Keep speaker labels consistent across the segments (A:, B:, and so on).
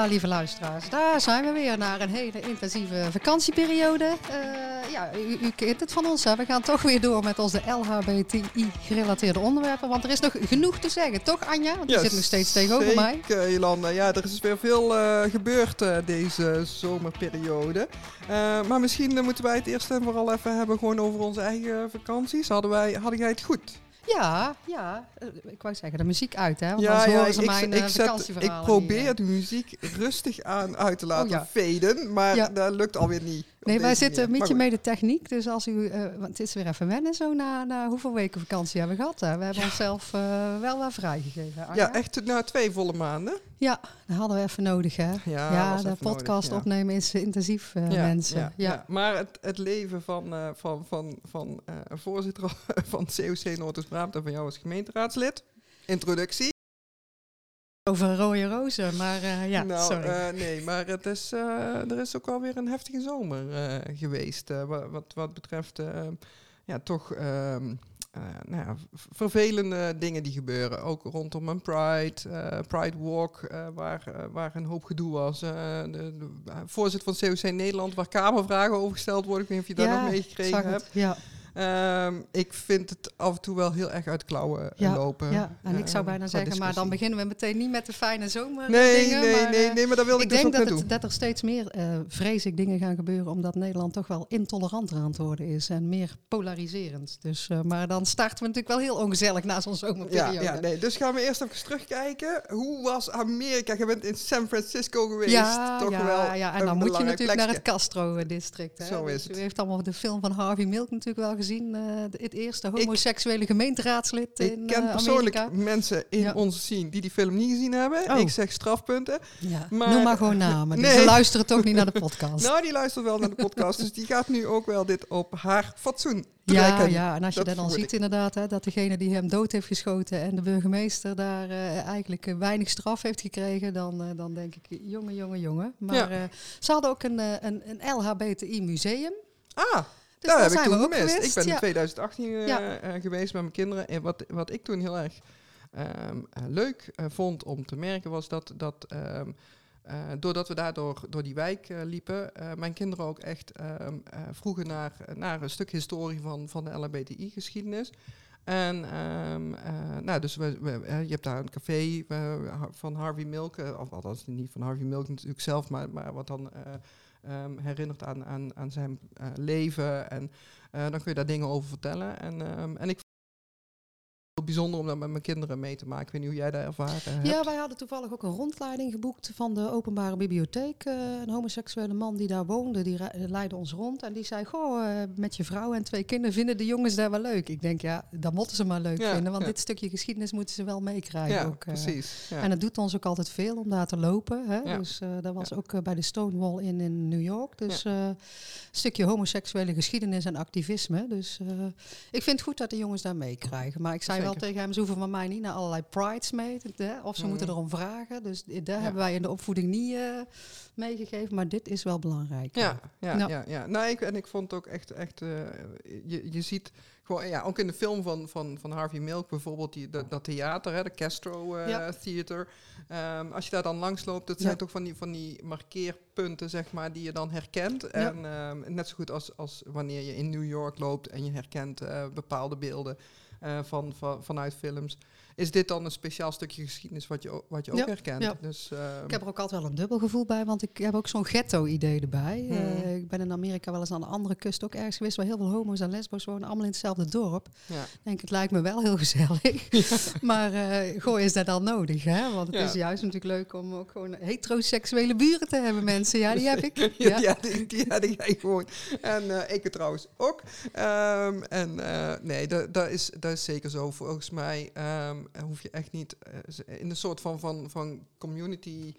A: Ja, lieve luisteraars, daar zijn we weer naar een hele intensieve vakantieperiode. Uh, ja, u, u, kent het van ons, hè? we gaan toch weer door met onze LHBTI-gerelateerde onderwerpen. Want er is nog genoeg te zeggen, toch Anja? Want die zit nog steeds tegenover
B: zeker,
A: mij.
B: Zeker, Jolanda. Ja, er is weer veel uh, gebeurd uh, deze zomerperiode. maar misschien moeten wij het eerst en vooral even hebben gewoon over onze eigen vakanties. Hadden, wij, hadden jij het goed?
A: Ja, ja. Ik wou zeggen, de muziek uit, hè? Want ja, ja, ze ik, mijn ik, zet,
B: ik probeer de muziek rustig aan uit te laten oh, ja. faden, maar ja. dat lukt alweer niet.
A: Nee, wij zitten met je mee de techniek. Dus als u, uh, want het is weer even wennen zo na, na hoeveel weken vakantie hebben we gehad. Hè? We hebben onszelf uh, wel wat vrijgegeven.
B: Ja, echt na twee volle maanden.
A: Ja, dat hadden we even nodig hè. Ja, ja de podcast nodig, opnemen is intensief uh, ja, mensen. Ja,
B: Maar het, het leven van, van, van, van voorzitter van COC Noord-Brabant en van jou als gemeenteraadslid. Introductie.
A: Over rode rozen, maar uh, ja,
B: nou,
A: sorry.
B: Uh, nee, maar het is, uh, er is ook alweer een heftige zomer geweest. Wat, wat, wat, betreft ja, toch ehm, nou ja, vervelende dingen die gebeuren. Ook rondom een Pride, Pride Walk, waar, waar een hoop gedoe was. De, de, voorzitter van COC Nederland, waar kamervragen over gesteld worden. Ik weet niet of je daar nog meegekregen hebt.
A: ja.
B: Um, ik vind het af en toe wel heel erg uit klauwen ja, lopen.
A: Ja, en ik zou bijna zeggen, maar dan beginnen we meteen niet met de fijne zomer.
B: Nee,
A: dingen,
B: nee, maar, nee, nee, maar daar wil ik,
A: ik
B: dus
A: denk
B: dat,
A: het, dat er steeds meer, uh, vrees ik, dingen gaan gebeuren, omdat Nederland toch wel intoleranter aan het worden is en meer polariserend. Dus, uh, maar dan starten we natuurlijk wel heel ongezellig na zo'n zomerperiode.
B: Ja, ja, nee, dus gaan we eerst even terugkijken. Hoe was Amerika? Je bent in San Francisco geweest,
A: ja,
B: toch
A: ja,
B: wel
A: Ja, en dan moet je natuurlijk
B: plekje.
A: naar het Castro-district.
B: Zo is
A: dus
B: het.
A: U heeft allemaal de film van Harvey Milk natuurlijk wel gezien, uh, het eerste homoseksuele gemeenteraadslid
B: ik
A: in
B: Ik ken
A: uh,
B: persoonlijk mensen in ja. onze scene die die film niet gezien hebben.
A: Oh.
B: Ik zeg strafpunten.
A: Ja. Maar, Noem maar gewoon namen. Nee. Ze luisteren toch niet naar de podcast.
B: nou, die luistert wel naar de podcast. dus die gaat nu ook wel dit op haar fatsoen
A: ja, ja, en als je
B: dat
A: dan ziet inderdaad hè, dat degene die hem dood heeft geschoten en de burgemeester daar uh, eigenlijk uh, weinig straf heeft gekregen, dan, uh, dan denk ik, jongen, jongen, jongen. Maar ja. ze hadden ook een, een, een LHBTI museum.
B: Ah,
A: dus
B: daar heb ik toen gemist.
A: geweest.
B: Ik ben in 2018 uh,
A: Ja.
B: uh, geweest met mijn kinderen. En wat, wat ik toen heel erg um, leuk uh, vond om te merken was dat, dat um, doordat we daardoor door die wijk liepen, mijn kinderen ook echt um, vroegen naar, naar een stuk historie van, van de LHBTI-geschiedenis. En nou, dus we, we, je hebt daar een café van Harvey Milk, of althans niet van Harvey Milk natuurlijk zelf, maar, maar wat dan um, herinnert aan, aan, aan zijn leven. En dan kun je daar dingen over vertellen. En, um, en ik bijzonder om dat met mijn kinderen mee te maken. Ik weet niet hoe jij daar ervaren hebt.
A: Ja, wij hadden toevallig ook een rondleiding geboekt van de openbare bibliotheek. Uh, een homoseksuele man die daar woonde, die leidde ons rond. En die zei, goh, uh, met je vrouw en twee kinderen vinden de jongens daar wel leuk. Ik denk, ja, dat moeten ze maar leuk
B: Ja,
A: vinden. Want
B: ja.
A: dit stukje geschiedenis moeten ze wel meekrijgen.
B: ja,
A: ook, uh.
B: precies. Ja.
A: En het doet ons ook altijd veel om daar te lopen. Hè? Dus dat was ook bij de Stonewall in, in New York. Dus een stukje homoseksuele geschiedenis en activisme. Dus ik vind het goed dat de jongens daar meekrijgen. Maar ik zei wel Tegen hem, ze hoeven van mij niet naar allerlei prides mee. Hè? Of ze
B: Mhm.
A: moeten erom vragen. Dus daar
B: Ja.
A: hebben wij in de opvoeding niet uh, meegegeven. Maar dit is wel belangrijk.
B: Ja, ja,
A: Ja.
B: ja. ja, Nou, ik, en ik vond ook echt, echt uh, je, je ziet gewoon, ja, ook in de film van, van, van Harvey Milk bijvoorbeeld, die, dat, dat theater, hè, de Castro uh,
A: Ja.
B: Theater. Um, als je daar dan langs loopt, dat zijn toch van die, van die markeerpunten, zeg maar, die je dan herkent. En um, net zo goed als, als wanneer je in New York loopt en je herkent bepaalde beelden van, van, vanuit films. Is dit dan een speciaal stukje geschiedenis wat je, ook- wat je ook
A: Ja,
B: herkent?
A: ja.
B: Dus, um,
A: Ik heb er ook altijd wel een dubbel gevoel bij, want ik heb ook zo'n ghetto-idee erbij.
B: Mhm.
A: Eh, ik ben in Amerika wel eens aan de andere kust ook ergens geweest, waar heel veel homo's en lesbo's wonen, allemaal in hetzelfde dorp.
B: ja.
A: Ik denk, het lijkt me wel heel gezellig. maar eh goh, is dat dan nodig? Hè? Want het is juist natuurlijk leuk om ook gewoon heteroseksuele buren te hebben, mensen. Ja, die heb ik.
B: ja, ja die, die jij gewoon. En eh, ik trouwens ook. Ehm, en nee, dat, dat, is, dat is zeker zo. Volgens mij ehm, hoef je echt niet eh, in een soort van, van, van community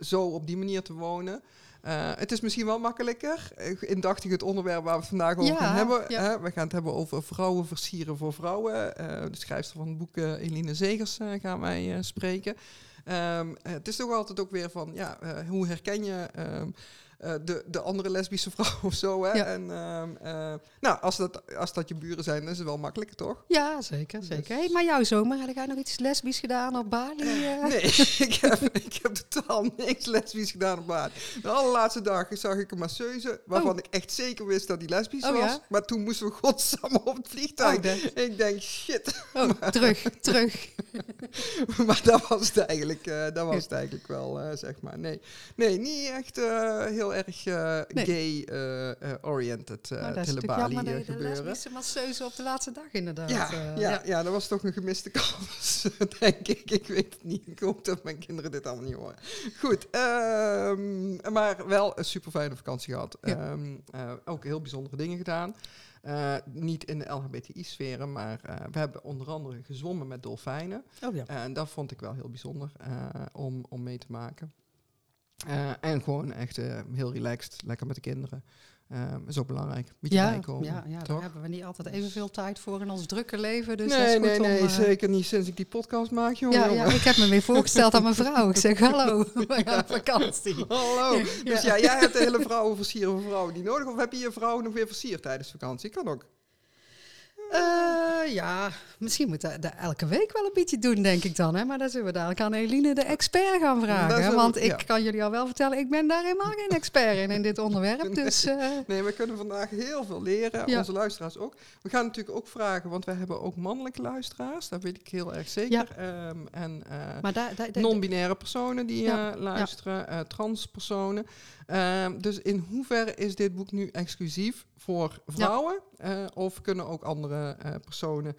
B: zo op die manier te wonen. Eh, het is misschien wel makkelijker. eh, Indachtig het onderwerp waar we het vandaag over
A: Ja,
B: gaan hebben.
A: ja.
B: Hè? We gaan het hebben over vrouwen versieren voor vrouwen. Eh, de schrijfster van het boek eh, Eline Zegers eh, gaan wij eh, spreken. Ehm, eh, het is toch altijd ook weer van, ja, eh, hoe herken je ehm, eh, de, de andere lesbische vrouw of zo. Hè?
A: Ja.
B: En, ehm, eh, nou, als dat, als dat je buren zijn, dan is het wel makkelijker, toch?
A: Ja, zeker.
B: Dus-
A: zeker. Hey, maar jouw zomer, had jij nog iets lesbisch gedaan op Bali? eh?
B: Nee, ik heb, ik heb totaal niks lesbisch gedaan op Bali. De allerlaatste dag zag ik een masseuse, waarvan
A: Oh.
B: ik echt zeker wist dat die lesbisch
A: Oh,
B: was.
A: ja?
B: Maar toen moesten we godsamme op het vliegtuig.
A: Oh,
B: Ik denk, shit.
A: oh, terug, terug.
B: maar dat was het eigenlijk, dat was het eigenlijk wel, zeg maar. Nee, nee niet echt eh, heel erg
A: Nee.
B: gay-oriented uh,
A: dat je de
B: gebeuren.
A: lesbische masseuse op de laatste dag inderdaad.
B: Ja,
A: eh,
B: ja, ja. dat was toch een gemiste kans, denk ik. Ik weet het niet. Ik hoop dat mijn kinderen dit allemaal niet horen. Goed, ehm, maar wel een super fijne vakantie gehad.
A: Ja.
B: Ehm, eh, ook heel bijzondere dingen gedaan. Eh, niet in de LHBTI-sferen, maar we hebben onder andere gezwommen met dolfijnen.
A: Oh ja.
B: En dat vond ik wel heel bijzonder om, om mee te maken. Eh, en gewoon echt eh, heel relaxed, lekker met de kinderen. Ehm is ook belangrijk. Beetje
A: Ja,
B: bijkomen,
A: ja, ja, daar hebben we niet altijd evenveel tijd voor in ons drukke leven. Dus
B: nee,
A: dat is goed
B: nee,
A: om,
B: nee,
A: eh,
B: zeker niet sinds ik die podcast maak, jongen.
A: Ja,
B: jongen.
A: ja, ik heb me weer voorgesteld aan mijn vrouw. Ik zeg, hallo, we gaan op vakantie.
B: Hallo. Dus
A: Ja.
B: jij hebt de hele vrouwen versieren voor vrouwen niet nodig. Of heb je je vrouw nog weer versierd tijdens vakantie? Kan ook.
A: Eh, ja, misschien moeten we dat elke week wel een beetje doen, denk ik dan. Hè? Maar dan zullen we dadelijk aan Eline de expert gaan vragen.
B: we-
A: Want ik
B: ja.
A: kan jullie al wel vertellen, ik ben daar helemaal geen expert in, in dit onderwerp. Dus eh,
B: Nee, we kunnen vandaag heel veel leren.
A: Ja.
B: Onze luisteraars ook. We gaan natuurlijk ook vragen, want wij hebben ook mannelijke luisteraars. Dat weet ik heel erg zeker. Ehm, en
A: maar daar, daar, daar-
B: non-binaire personen die
A: Ja,
B: luisteren, transpersonen. Ehm, dus in hoeverre is dit boek nu exclusief voor vrouwen? Eh, of kunnen ook andere eh, personen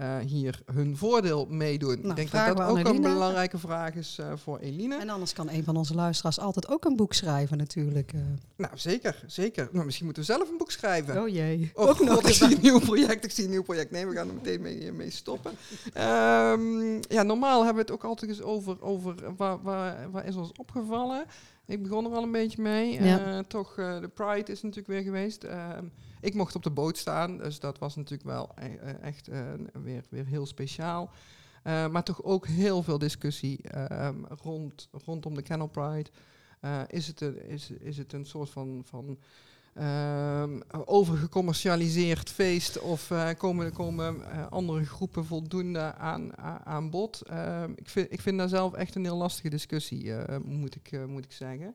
B: eh, hier hun voordeel meedoen?
A: Nou,
B: ik denk dat dat ook een belangrijke vraag is eh, voor Eline.
A: En anders kan een van onze luisteraars altijd ook een boek schrijven natuurlijk. eh.
B: Nou, zeker, zeker. Nou, misschien moeten we zelf een boek schrijven.
A: Oh jee.
B: Oh god, ik zie een nieuw project, ik zie een nieuw project. Nee, we gaan er meteen mee, mee stoppen. Ehm, ja, normaal hebben we het ook altijd eens over, over waar, waar, waar is ons opgevallen. Ik begon er al een beetje mee.
A: Ja.
B: Toch, de Pride is natuurlijk weer geweest. Ik mocht op de boot staan, dus dat was natuurlijk wel e- eh, echt eh, weer, weer heel speciaal. Eh, maar toch ook heel veel discussie ehm, rond, rondom de Kennel Pride. Eh, is, het een, is, is het een soort van, van ehm, overgecommercialiseerd feest of komen, komen andere groepen voldoende aan, aan bod? Ehm, ik, vind, ik vind daar zelf echt een heel lastige discussie, moet, ik, moet ik zeggen.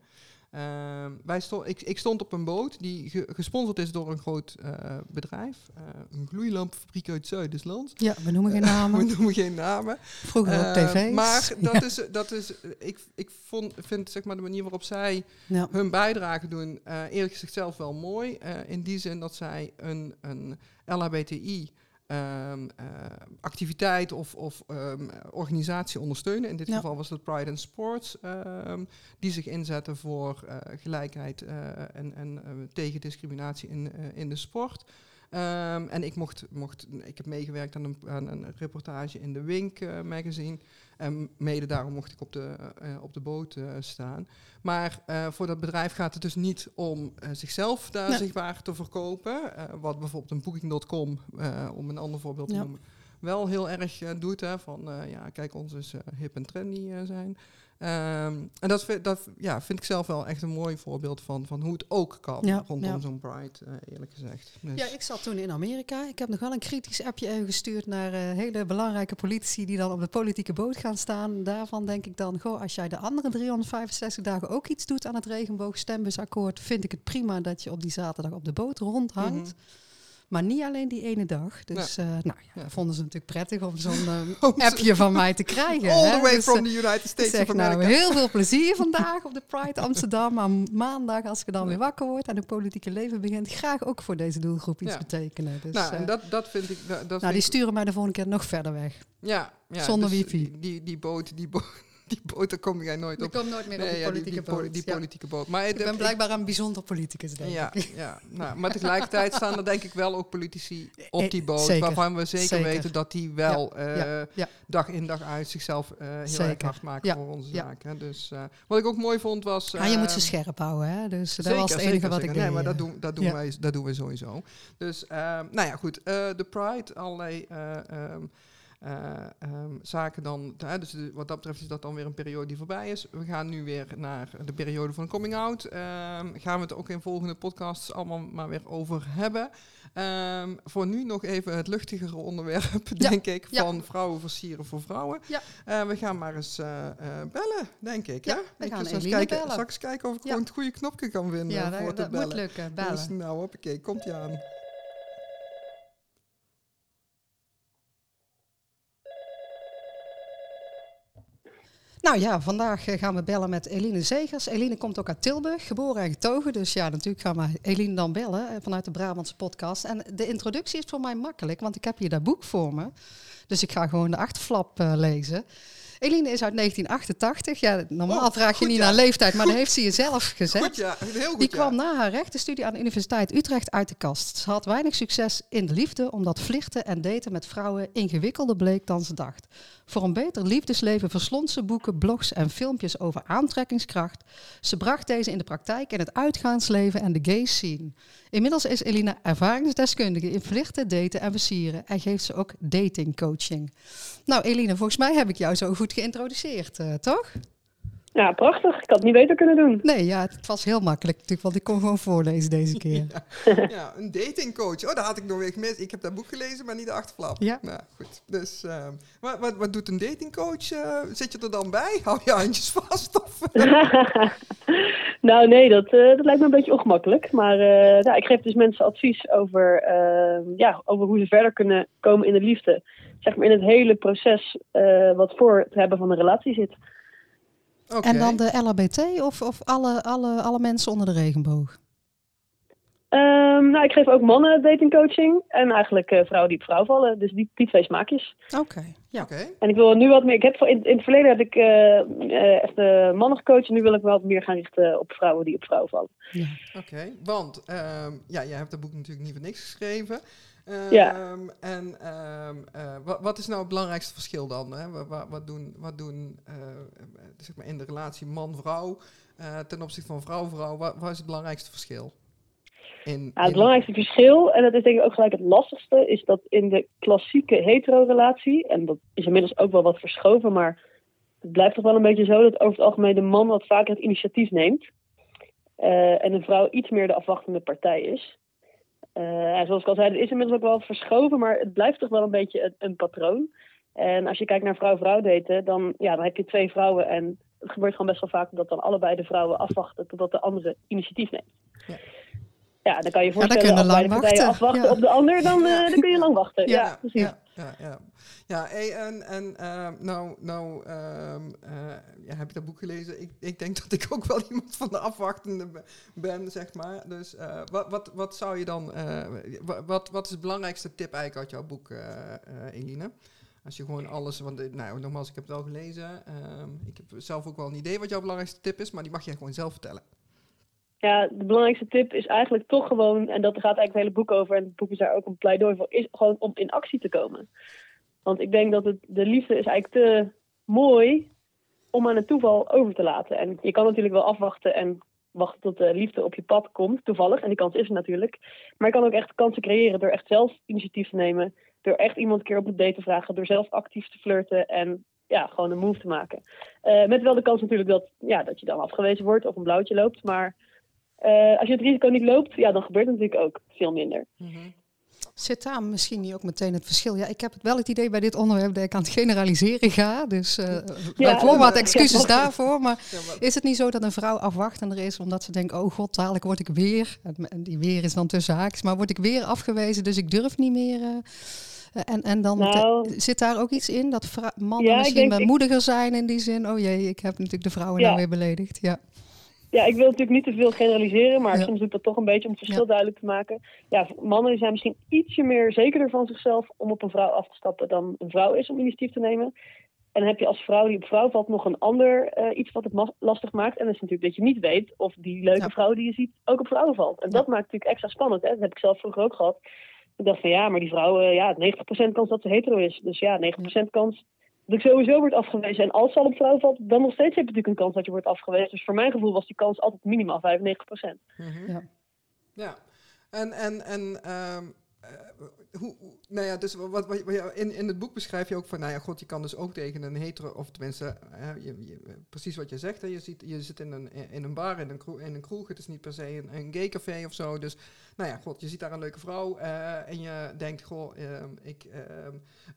B: Ehm, wij sto ik, ik stond op een boot die ge- gesponsord is door een groot eh, bedrijf, eh, een gloeilampfabriek uit Zuid-Island.
A: Ja, we noemen geen
B: We
A: namen.
B: noemen geen namen.
A: Vroeger op
B: Eh,
A: tv.
B: Maar dat is, dat is, ik, ik vond, vind zeg maar, de manier waarop zij
A: Ja.
B: hun bijdrage doen, eh eerlijk gezegd zelf wel mooi. Eh, in die zin dat zij een, een LHBTI ehm, eh, activiteit of, of ehm, organisatie ondersteunen. In dit
A: Ja.
B: geval was dat Pride and Sports, ehm, die zich inzetten voor eh, gelijkheid eh, en, en tegen discriminatie in, in de sport. En ik, mocht, mocht, ik heb meegewerkt aan een, aan een reportage in de Wink magazine. En mede daarom mocht ik op de, eh, op de boot eh, staan. Maar eh, voor dat bedrijf gaat het dus niet om zichzelf daar
A: Nee.
B: zichtbaar te verkopen. wat bijvoorbeeld een Booking.com, om een ander voorbeeld te
A: Ja.
B: noemen, wel heel erg doet. Hè, van ja, kijk, ons is hip en trendy zijn. Ehm, en dat, vind- dat ja, vind ik zelf wel echt een mooi voorbeeld van, van hoe het ook kan
A: Ja,
B: rondom
A: ja.
B: zo'n Pride, eh, eerlijk gezegd. Dus,
A: Ja, ik zat toen in Amerika. Ik heb nog wel een kritisch appje even gestuurd naar eh, hele belangrijke politici die dan op de politieke boot gaan staan. Daarvan denk ik dan, goh, als jij de andere 365 dagen ook iets doet aan het regenboogstembursakkoord, vind ik het prima dat je op die zaterdag op de boot rondhangt.
B: Mhm.
A: Maar niet alleen die ene dag. Dus eh, nou ja, vonden ze natuurlijk prettig om zo'n eh, appje van mij te krijgen.
B: All
A: hè.
B: the way
A: Dus,
B: from
A: eh,
B: the United States
A: zeg
B: of
A: nou, heel veel plezier vandaag op de Pride Amsterdam. Maar maandag, als ik dan weer wakker word en het politieke leven begint, graag ook voor deze doelgroep iets betekenen. Dus,
B: nou, en dat, dat vind ik... Dat,
A: nou,
B: vind
A: die sturen mij de volgende keer nog verder weg.
B: ja, ja,
A: zonder
B: dus
A: wifi.
B: Die, die, boot, die, bo die boot, daar kom jij nooit
A: Ik
B: op.
A: kom nooit meer op
B: Nee,
A: die
B: ja, die,
A: politieke
B: die, poli-
A: boot.
B: die
A: Ja.
B: politieke boot. Maar
A: Ik ben blijkbaar een bijzonder politicus, denk
B: Ja,
A: ik.
B: ja nou, maar tegelijkertijd staan er denk ik wel ook politici op die
A: Eh,
B: boot...
A: zeker.
B: waarvan we zeker,
A: Zeker.
B: weten dat die wel eh,
A: ja, ja.
B: dag in dag uit zichzelf eh, heel erg hard maken
A: Ja,
B: voor onze
A: ja.
B: zaken. hè. Dus, wat ik ook mooi vond was...
A: Maar je moet ze scherp houden, hè? Dus dat was het enige wat ik
B: Nee,
A: deed.
B: maar dat doen, dat, doen
A: Ja.
B: wij, dat doen we sowieso. Dus, ehm, nou ja, goed. de Pride, allerlei... eh, ehm, ehm, zaken dan, dus wat dat betreft is dat dan weer een periode die voorbij is. We gaan nu weer naar de periode van coming out. Ehm, gaan we het ook in volgende podcasts allemaal maar weer over hebben. Um, voor nu nog even het luchtigere onderwerp, denk ik, van vrouwen versieren voor vrouwen. Ja. Uh, we gaan maar eens uh, bellen, denk ik. Ja,
A: we gaan
B: eens
A: kijken,
B: bellen. Straks kijken of ik gewoon het goede knopje kan vinden ja, voor
A: dat,
B: te
A: dat
B: bellen.
A: moet lukken, bellen.
B: Dus nou, hoppakee, komt-ie aan.
A: Nou ja, vandaag eh, gaan we bellen met Eline Zegers. Eline komt ook uit Tilburg, geboren en getogen. Dus ja, natuurlijk gaan we Eline dan bellen eh, vanuit de Brabantse podcast. En de introductie is voor mij makkelijk, want ik heb hier dat boek voor me. Dus ik ga gewoon de achterflap uh, lezen. Eline is uit 1988. Ja, normaal oh, vraag je niet naar leeftijd, maar dat heeft ze jezelf gezegd.
B: Goed, ja. Heel goed,
A: Die kwam na haar rechtenstudie aan de Universiteit Utrecht uit de kast. Ze had weinig succes in de liefde, omdat vlichten en daten met vrouwen ingewikkelder bleek dan ze dacht. Voor een beter liefdesleven verslond ze boeken, blogs en filmpjes over aantrekkingskracht. Ze bracht deze in de praktijk in het uitgaansleven en de gay scene. Inmiddels is Elina ervaringsdeskundige in vlichten, daten en versieren en geeft ze ook datingcoaching. Nou Eline, volgens mij heb ik jou zo goed geïntroduceerd, uh, toch?
C: Ja, prachtig. Ik had het niet beter kunnen doen.
A: Nee, ja, het was heel makkelijk natuurlijk, want ik kon gewoon voorlezen deze keer.
B: ja, een datingcoach. Oh, daar had ik nog weer gemist. Ik heb dat boek gelezen, maar niet de achterflap.
A: Ja.
B: Nou, goed. Dus, uh, wat, wat, wat doet een datingcoach? Uh, zit je er dan bij? Hou je handjes vast? Of?
C: nou, nee, dat, uh, dat lijkt me een beetje ongemakkelijk. Maar nou, ik geef dus mensen advies over, ehm, ja, over hoe ze verder kunnen komen in de liefde. Zeg maar in het hele proces wat voor het hebben van een relatie zit.
A: En dan de LHBT of, of alle, alle, alle mensen onder de regenboog?
C: Um, nou, ik geef ook mannen datingcoaching en eigenlijk uh, vrouwen die op vrouw vallen. Dus die, die twee smaakjes.
A: Oké, ja.
C: En ik wil nu wat meer... Ik heb, in, in het verleden heb ik uh, uh, echt mannen gecoacht. En nu wil ik me wat meer gaan richten op vrouwen die op vrouw vallen.
B: Ja. Oké, want um, ja, jij hebt dat boek natuurlijk niet voor niks geschreven
C: ja.
B: Ehm, en um, uh, wat, wat, is nou het belangrijkste verschil dan? Hè? Wat, wat, doen, wat doen uh, zeg maar in de relatie man-vrouw uh, ten opzichte van vrouw-vrouw? Wat, wat, is het belangrijkste verschil?
C: In, ja, het belangrijkste verschil, en dat is denk ik ook gelijk het lastigste, is dat in de klassieke hetero-relatie, en dat is inmiddels ook wel wat verschoven, maar het blijft toch wel een beetje zo dat over het algemeen de man wat vaker het initiatief neemt. en de vrouw iets meer de afwachtende partij is. Uh, zoals ik al zei, het is inmiddels ook wel verschoven, maar het blijft toch wel een beetje een, een patroon. En als je kijkt naar vrouw-vrouw daten, dan, ja, dan heb je twee vrouwen en het gebeurt gewoon best wel vaak dat dan allebei de vrouwen afwachten totdat de andere initiatief neemt. Ja. Ja, dan kan je je voorstellen, ja, als beide partijen afwachten ja. op de ander, dan, uh, dan kun je lang wachten. Ja, precies.
B: Ja, ja. Ja, en, en uh, nou, nou uh, ja, heb je dat boek gelezen? Ik, ik denk dat ik ook wel iemand van de afwachtende ben, zeg maar. Dus uh, wat, wat, wat zou je dan, wat, wat is de belangrijkste tip eigenlijk uit jouw boek, Eline? Als je gewoon alles, want nou, nogmaals, ik heb het wel gelezen. Ehm, ik heb zelf ook wel een idee wat jouw belangrijkste tip is, maar die mag jij gewoon zelf vertellen.
C: Ja, de belangrijkste tip is eigenlijk toch gewoon, en dat gaat eigenlijk het hele boek over, en het boek is daar ook een pleidooi voor, is gewoon om in actie te komen. Want ik denk dat het, de liefde is eigenlijk te mooi om aan het toeval over te laten. En je kan natuurlijk wel afwachten en wachten tot de liefde op je pad komt, toevallig. En die kans is er natuurlijk. Maar je kan ook echt kansen creëren door echt zelf initiatief te nemen. Door echt iemand een keer op een date te vragen. Door zelf actief te flirten en ja, gewoon een move te maken. Uh, met wel de kans natuurlijk dat, ja, dat je dan afgewezen wordt of een blauwtje loopt. Maar uh, als je het risico niet loopt, ja, dan gebeurt het natuurlijk ook veel minder. Mm -hmm.
A: Zit daar misschien niet ook meteen het verschil? Ja, ik heb wel het idee bij dit onderwerp dat ik aan het generaliseren ga. Dus uh, ja, excuses ja, daarvoor. Maar is het niet zo dat een vrouw afwachtender is omdat ze denkt... oh god, dadelijk word ik weer... en die weer is dan tussen haakjes... maar word ik weer afgewezen, dus ik durf niet meer... Uh, en, en dan nou, zit daar ook iets in dat mannen ja, misschien denk, moediger zijn in die zin. Oh jee, ik heb natuurlijk de vrouwen ja. nou weer beledigd. Ja
C: ja, ik wil natuurlijk niet te veel generaliseren, maar soms doe ik dat toch een beetje om het verschil duidelijk te maken. Ja, mannen zijn misschien ietsje meer zekerder van zichzelf om op een vrouw af te stappen dan een vrouw is om initiatief te nemen. En dan heb je als vrouw die op vrouw valt nog een ander uh, iets wat het lastig maakt. En dat is natuurlijk dat je niet weet of die leuke vrouw die je ziet ook op vrouwen valt. En dat maakt natuurlijk extra spannend. Hè? Dat heb ik zelf vroeger ook gehad. Ik dacht van ja, maar die vrouw, uh, ja, 90% kans dat ze hetero is. Dus ja, 90% kans dat ik sowieso wordt afgewezen. En als ze al op vrouw valt, dan nog steeds heb je natuurlijk een kans dat je wordt afgewezen. Dus voor mijn gevoel was die kans altijd minimaal 95%.
B: Mm -hmm. Ja. Ja. En, en, en um, hoe, nou ja, dus wat, wat, wat, in, in het boek beschrijf je ook van, nou ja, god, je kan dus ook tegen een hetero, of tenminste, je, precies wat je zegt, hè, je, ziet, je zit in een, in een bar, in een, kroeg, in een kroeg, het is niet per se een, een gay café of zo, dus, nou ja, god, je ziet daar een leuke vrouw uh, en je denkt, goh, uh, ik, uh,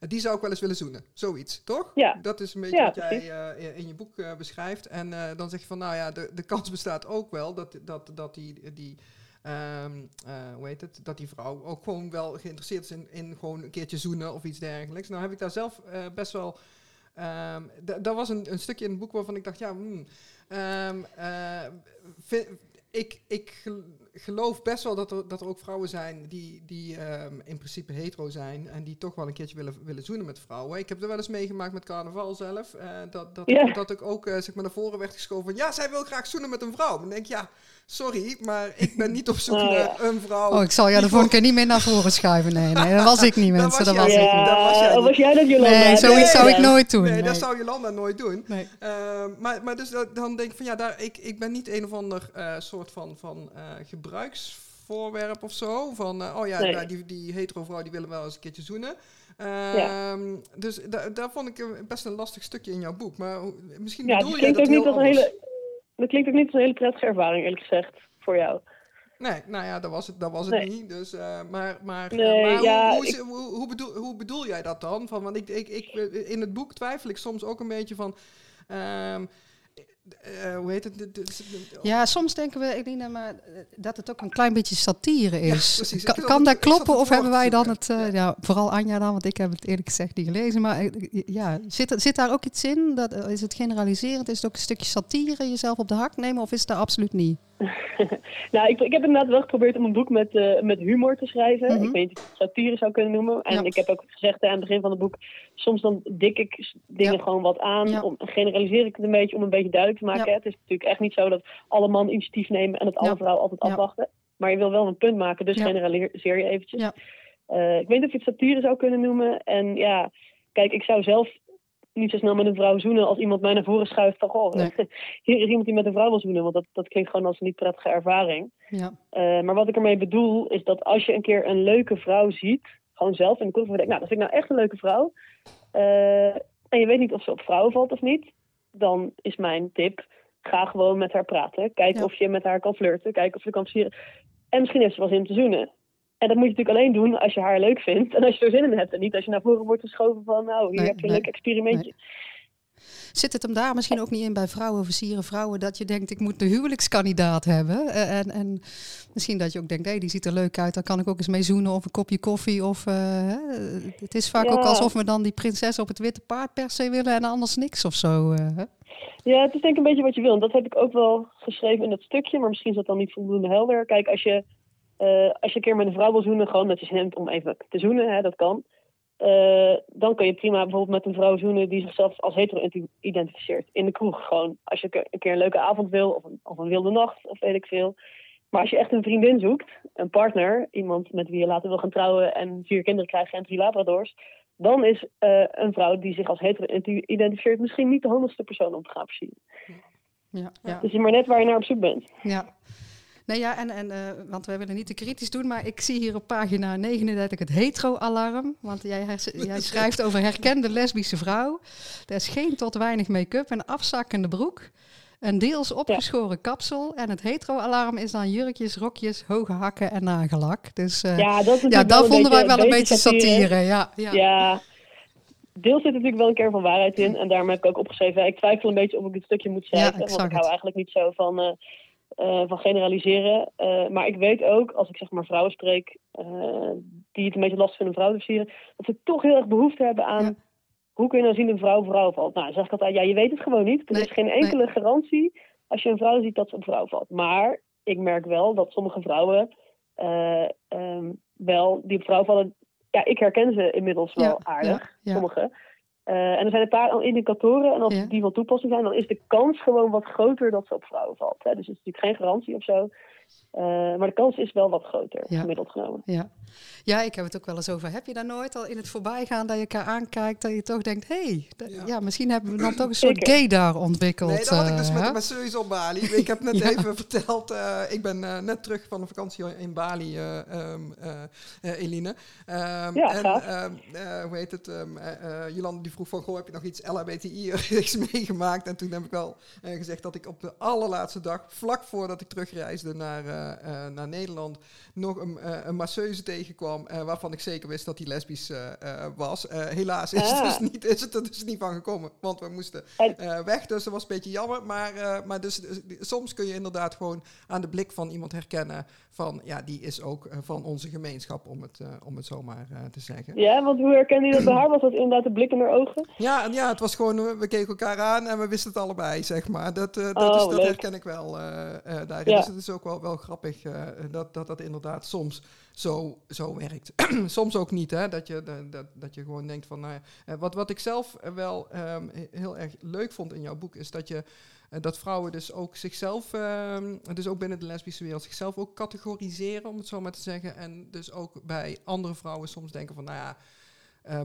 B: die zou ik wel eens willen zoenen, zoiets, toch?
C: Ja.
B: Dat is een beetje wat jij in je boek beschrijft, en dan zeg je van, nou ja, de, de kans bestaat ook wel dat, dat, dat die, die Um, uh, hoe heet het? Dat die vrouw ook gewoon wel geïnteresseerd is in, in gewoon een keertje zoenen of iets dergelijks. Nou heb ik daar zelf uh, best wel. Um, dat was een, een, stukje in het boek waarvan ik dacht, ja, hmm, uh, vind, ik, ik geloof best wel dat er, dat er ook vrouwen zijn die, die um, in principe hetero zijn en die toch wel een keertje willen, willen zoenen met vrouwen. Ik heb er wel eens meegemaakt met carnaval zelf. Uh, dat, dat,
C: Ja.
B: ik, dat ik ook uh, zeg maar naar voren werd geschoven van ja, zij wil graag zoenen met een vrouw. Dan denk ik, ja, sorry, maar ik ben niet op zoek
C: Oh,
B: naar
C: ja.
B: een vrouw.
A: Oh, ik zal jou de volgende keer niet meer naar voren schuiven. Nee, nee, dat was ik niet,
B: Dat
A: mensen.
B: was
A: Dat was
B: jij.
A: ik niet.
B: dat was jij
C: Ja, was jij dat, Jolanda?
A: Nee, zoiets zou ik nooit doen.
B: Nee,
A: Nee.
B: dat zou Jolanda nooit doen.
A: Nee.
B: Uh, maar, maar dus dan denk ik van ja, daar, ik, ik ben niet een of ander uh, soort van, van uh, gebruiksvoorwerp of zo. Van uh, oh ja,
C: Nee.
B: die, die hetero vrouw die willen wel eens een keertje zoenen.
C: Ja.
B: Um, dus da daar vond ik best een lastig stukje in jouw boek. Maar misschien
C: Ja,
B: bedoel
C: klinkt,
B: dat
C: ook niet
B: heel anders.
C: hele, dat klinkt ook niet als een hele prettige ervaring, eerlijk gezegd, voor jou.
B: Nee, nou ja, dat was het, dat was het
C: Nee.
B: niet. Dus, uh, maar maar,
C: Nee,
B: maar
C: ja,
B: hoe, hoe,
C: ik-
B: is- hoe, hoe, bedoel, hoe bedoel jij dat dan? Van, want ik, ik, ik, in het boek twijfel ik soms ook een beetje van... Um, uh, hoe heet het? De, de, de,
A: Ja, soms denken we, Eline, maar eh, dat het ook een klein beetje satire is.
B: Ja.
A: Kan, kan dat kloppen of hebben wij dan het... eh,
B: zoeken.
A: ja, vooral Anja dan, want ik heb het eerlijk gezegd niet gelezen. Maar eh, ja, zit, zit daar ook iets in? Dat, eh, is het generaliserend? Is het ook een stukje satire, jezelf op de hak nemen? Of is het daar absoluut niet?
C: Nou, ik, ik heb inderdaad wel geprobeerd om een boek met, uh, met humor te schrijven.
A: Mhm.
C: Ik weet niet of ik het satire zou kunnen noemen. En
A: Ja.
C: ik heb ook gezegd aan het begin van het boek, soms dan dik ik dingen
A: Ja.
C: gewoon wat aan.
A: Ja.
C: Om, generaliseer ik het een beetje om een beetje duidelijk te maken. Het is natuurlijk echt niet zo dat alle man initiatief nemen en dat alle vrouwen altijd afwachten. Maar je wil wel een punt maken, dus generaliseer je eventjes. Eh, ik weet niet of je het satire zou kunnen noemen. En ja, kijk, ik zou zelf niet zo snel met een vrouw zoenen als iemand mij naar voren schuift van goh,
A: Nee.
C: hier is iemand die met een vrouw wil zoenen. Want dat, dat klinkt gewoon als een niet prettige ervaring.
A: Ja,
C: Uh, maar wat ik ermee bedoel is dat als je een keer een leuke vrouw ziet, gewoon zelf in de denkt, nou, dat vind ik nou echt een leuke vrouw. Uh, en je weet niet of ze op vrouwen valt of niet, dan is mijn tip, ga gewoon met haar praten. Kijk
A: Ja.
C: of je met haar kan flirten, kijk of je kan versieren. En misschien heeft ze wel zin om te zoenen. En dat moet je natuurlijk alleen doen als je haar leuk vindt en als je er zin in hebt. En niet als je naar voren wordt geschoven van, nou, hier
A: Nee,
C: heb je een
A: nee,
C: leuk experimentje.
A: Zit het hem daar misschien ook niet in bij vrouwen, versieren vrouwen, dat je denkt, ik moet de huwelijkskandidaat hebben? Eh, en, en misschien dat je ook denkt, hé, die ziet er leuk uit, daar kan ik ook eens mee zoenen of een kopje koffie. Of, uh, hè? Het is vaak
C: Ja.
A: ook alsof we dan die prinses op het witte paard per se willen en anders niks of zo. Uh, hè?
C: Ja, het is denk ik een beetje wat je wil. En dat heb ik ook wel geschreven in dat stukje, maar misschien is dat dan niet voldoende helder. Kijk, als je, uh, als je een keer met een vrouw wil zoenen, gewoon dat je zin hebt om even te zoenen, hè, dat kan. Uh, dan kun je prima bijvoorbeeld met een vrouw zoenen die zichzelf als hetero identificeert. In de kroeg gewoon. Als je een keer een leuke avond wil, of een, of een wilde nacht, of weet ik veel. Maar als je echt een vriendin zoekt, een partner, iemand met wie je later wil gaan trouwen en vier kinderen krijgen en drie labradors, dan is uh, een vrouw die zich als hetero identificeert misschien niet de handigste persoon om te gaan versieren.
A: Ja, ja.
C: Dus je maar net waar je naar op zoek bent.
A: Ja. Nee, ja, en, en uh, want we willen niet te kritisch doen, maar ik zie hier op pagina 39 het hetero-alarm. Want jij, jij schrijft over herkende lesbische vrouw. Er is geen tot weinig make-up en afzakkende broek. Een deels opgeschoren ja. kapsel. En het hetero-alarm is dan jurkjes, rokjes, hoge hakken en nagellak. Dus uh,
C: ja, dat
A: ja, daar vonden wij wel een beetje satire. satire. Ja,
C: ja. ja, deels zit natuurlijk wel een keer van waarheid in. En daarom heb ik ook opgeschreven, ik twijfel een beetje of ik dit stukje moet schrijven.
A: Ja, ik
C: want ik hou eigenlijk niet zo van... Uh, uh, van generaliseren. Uh, maar ik weet ook, als ik zeg maar vrouwen spreek, uh, die het een beetje lastig vinden om vrouwen te versieren, dat ze toch heel erg behoefte hebben aan ja. hoe kun je nou zien dat een vrouw vrouw valt. Nou, dan zeg ik altijd, ja, je weet het gewoon niet. Er
A: nee,
C: is geen enkele
A: nee.
C: garantie als je een vrouw ziet dat ze op vrouw valt. Maar ik merk wel dat sommige vrouwen um, wel die op vrouw vallen, ja, ik herken ze inmiddels wel
A: ja,
C: aardig,
A: ja,
C: sommige. En er zijn een paar indicatoren. En als die van toepassing zijn, dan is de kans gewoon wat groter dat ze op vrouwen valt. Hè. Dus het is natuurlijk geen garantie of zo. Uh, maar de kans is wel wat groter, gemiddeld genomen.
A: Ja. ja, ik heb het ook wel eens over. Heb je daar nooit al in het voorbijgaan dat je elkaar aankijkt, dat je toch denkt, hé, hey, ja. misschien hebben we dan toch een soort gay daar ontwikkeld.
B: Nee, dat had ik dus uh, met masseuse op Bali. Ik heb net even verteld, uh, ik ben net terug van een vakantie in Bali, um, Eline. Um, ja, en hoe heet het, um, Jolande die vroeg van, goh, heb je nog iets LHBTI meegemaakt? En toen heb ik wel gezegd dat ik op de allerlaatste dag, vlak voordat ik terugreisde naar naar, uh, naar Nederland nog een, uh, een masseuse tegenkwam waarvan ik zeker wist dat die lesbisch was. helaas is, het dus niet, is het er dus niet van gekomen, want we moesten weg. Dus dat was een beetje jammer. Maar, maar dus, dus, soms kun je inderdaad gewoon aan de blik van iemand herkennen van ja, die is ook van onze gemeenschap, om het, om het zo maar te zeggen.
C: Ja, want hoe herkende je dat bij haar? Was dat inderdaad de blik in haar ogen?
B: Ja, ja, het was gewoon, we keken elkaar aan en we wisten het allebei, zeg maar. Dat, dat, oh, is, dat herken ik wel daarin. Ja. Dus het is ook wel, wel grappig dat, dat dat inderdaad soms zo, zo werkt. soms ook niet, hè? Dat, je, dat, dat je gewoon denkt van... Nou, uh, wat, wat ik zelf wel um, heel erg leuk vond in jouw boek... is dat je uh, dat vrouwen dus ook zichzelf, ehm, dus ook binnen de lesbische wereld... zichzelf ook categoriseren, om het zo maar te zeggen. En dus ook bij andere vrouwen soms denken van... nou ja, uh,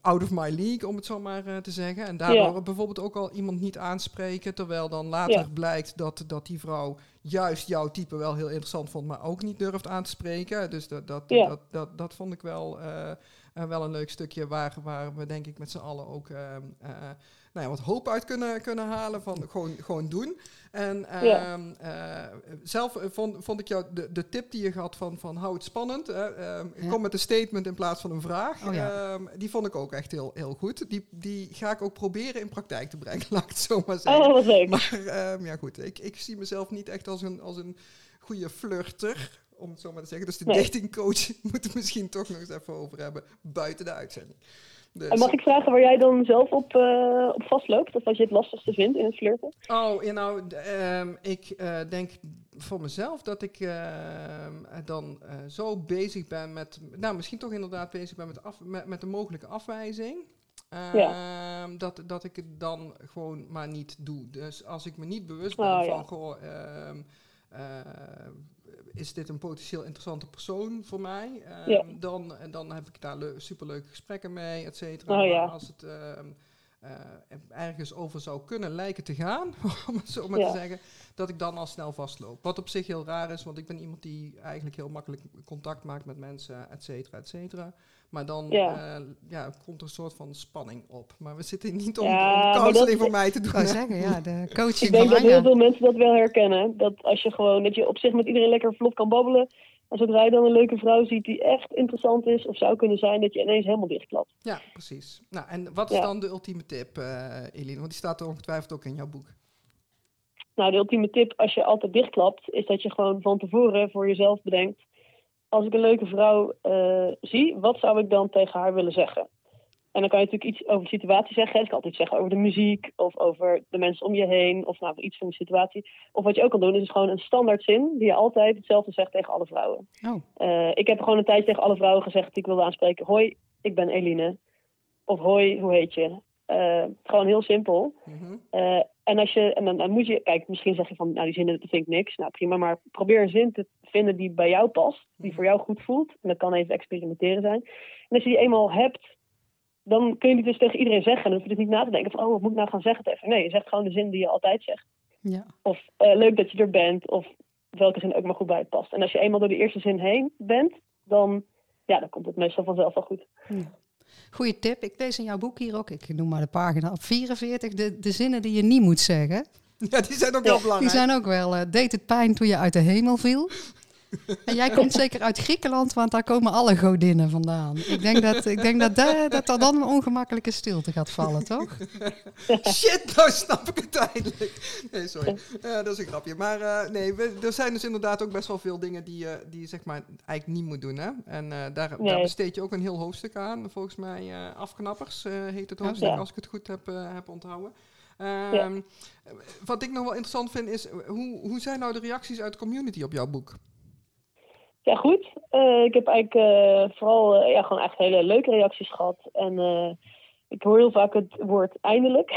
B: out of my league, om het zo maar uh, te zeggen. En daardoor ja. bijvoorbeeld ook al iemand niet aanspreken, terwijl dan later ja. blijkt dat, dat die vrouw juist jouw type wel heel interessant vond, maar ook niet durft aan te spreken. Dus dat, dat, ja. dat, dat, dat, vond ik wel, uh, wel een leuk stukje waar, waar we denk ik met z'n allen ook ehm, nou ja, wat hoop uit kunnen, kunnen halen van gewoon, gewoon doen. En ja. uh, zelf vond, vond ik jou de, de tip die je had van, van hou het spannend. Uh, ja. Kom met een statement in plaats van een vraag. Oh, ja. um, die vond ik ook echt heel, heel goed. Die, die ga ik ook proberen in praktijk te brengen, laat ik het zo maar zeggen.
C: Oh, wat leuk.
B: Maar um, ja goed, ik, ik zie mezelf niet echt als een, als een goede flirter om het zo maar te zeggen. Dus de nee. datingcoach moet er misschien toch nog eens even over hebben buiten de uitzending.
C: Dus. En mag ik vragen waar jij dan zelf op, uh, op vastloopt? Of wat je het lastigste vindt in het flirten?
B: Oh, ja, nou, um, ik uh, denk voor mezelf dat ik uh, dan zo bezig ben met... Nou, misschien toch inderdaad bezig ben met, af, met, met de mogelijke afwijzing. Ja. Ehm, dat, dat ik het dan gewoon maar niet doe. Dus als ik me niet bewust ben oh, van... Ja. Goh, is dit een potentieel interessante persoon voor mij? Um, ja. dan, dan heb ik daar superleuke gesprekken mee, et cetera.
C: Oh, ja.
B: Als het uh, uh, ergens over zou kunnen lijken te gaan, om het zo maar ja. te zeggen, dat ik dan al snel vastloop. Wat op zich heel raar is, want ik ben iemand die eigenlijk heel makkelijk contact maakt met mensen, et cetera, et cetera. Maar dan ja. Uh, ja, komt er een soort van spanning op. Maar we zitten niet om, ja, om counseling voor mij te doen.
A: Ik zeggen, ja, de coaching
C: Ik denk dat heel veel mensen dat wel herkennen. Dat als je gewoon, dat je op zich met iedereen lekker vlot kan babbelen. En zodra je dan een leuke vrouw ziet die echt interessant is of zou kunnen zijn, dat je ineens helemaal dichtklapt.
B: Ja, precies. Nou, en wat is ja. dan de ultieme tip, uh, Eline? Want die staat er ongetwijfeld ook in jouw boek.
C: Nou, de ultieme tip als je altijd dichtklapt, is dat je gewoon van tevoren voor jezelf bedenkt als ik een leuke vrouw uh, zie, wat zou ik dan tegen haar willen zeggen? En dan kan je natuurlijk iets over de situatie zeggen. Ik kan altijd zeggen over de muziek of over de mensen om je heen of nou, iets van de situatie. Of wat je ook kan doen, is gewoon een standaard zin die je altijd hetzelfde zegt tegen alle vrouwen. Oh. Uh, ik heb gewoon een tijd tegen alle vrouwen gezegd die ik wilde aanspreken. Hoi, ik ben Eline. Of hoi, hoe heet je? Uh, gewoon heel simpel. Uh, en, als je, en dan, dan, moet je, kijk, misschien zeg je van, nou die zinnen, dat vind ik niks. Nou prima, maar probeer een zin te vinden die bij jou past, die voor jou goed voelt. En dat kan even experimenteren zijn. En als je die eenmaal hebt, dan kun je die dus tegen iedereen zeggen. En dan hoef je dus niet na te denken van, oh, wat moet ik nou gaan zeggen tegen Nee, je zegt gewoon de zin die je altijd zegt.
A: Ja.
C: Of uh, leuk dat je er bent, of welke zin ook maar goed bij het past. En als je eenmaal door de eerste zin heen bent, dan, ja, dan komt het meestal vanzelf wel goed.
A: Ja. Goeie tip. Ik lees in jouw boek hier ook, ik noem maar de pagina op 44, de, de zinnen die je niet moet zeggen.
B: Ja, die zijn ook wel belangrijk.
A: Die zijn ook wel. Uh, deed het pijn toen je uit de hemel viel? En jij komt zeker uit Griekenland, want daar komen alle godinnen vandaan. Ik denk dat, ik denk dat, de, dat er dan een ongemakkelijke stilte gaat vallen, toch?
B: Shit, nou snap ik het eindelijk. Nee, sorry. Uh, dat is een grapje. Maar uh, nee, we, er zijn dus inderdaad ook best wel veel dingen die, uh, die je zeg maar eigenlijk niet moet doen. Hè? En daar, nee. daar besteed je ook een heel hoofdstuk aan. Volgens mij Afknappers heet het hoofdstuk, ja. als ik het goed heb, heb onthouden. Um, ja. Wat ik nog wel interessant vind is, hoe, hoe zijn nou de reacties uit de community op jouw boek?
C: Ja, goed. Uh, ik heb eigenlijk uh, vooral uh, ja, gewoon echt hele leuke reacties gehad. En ik hoor heel vaak het woord eindelijk.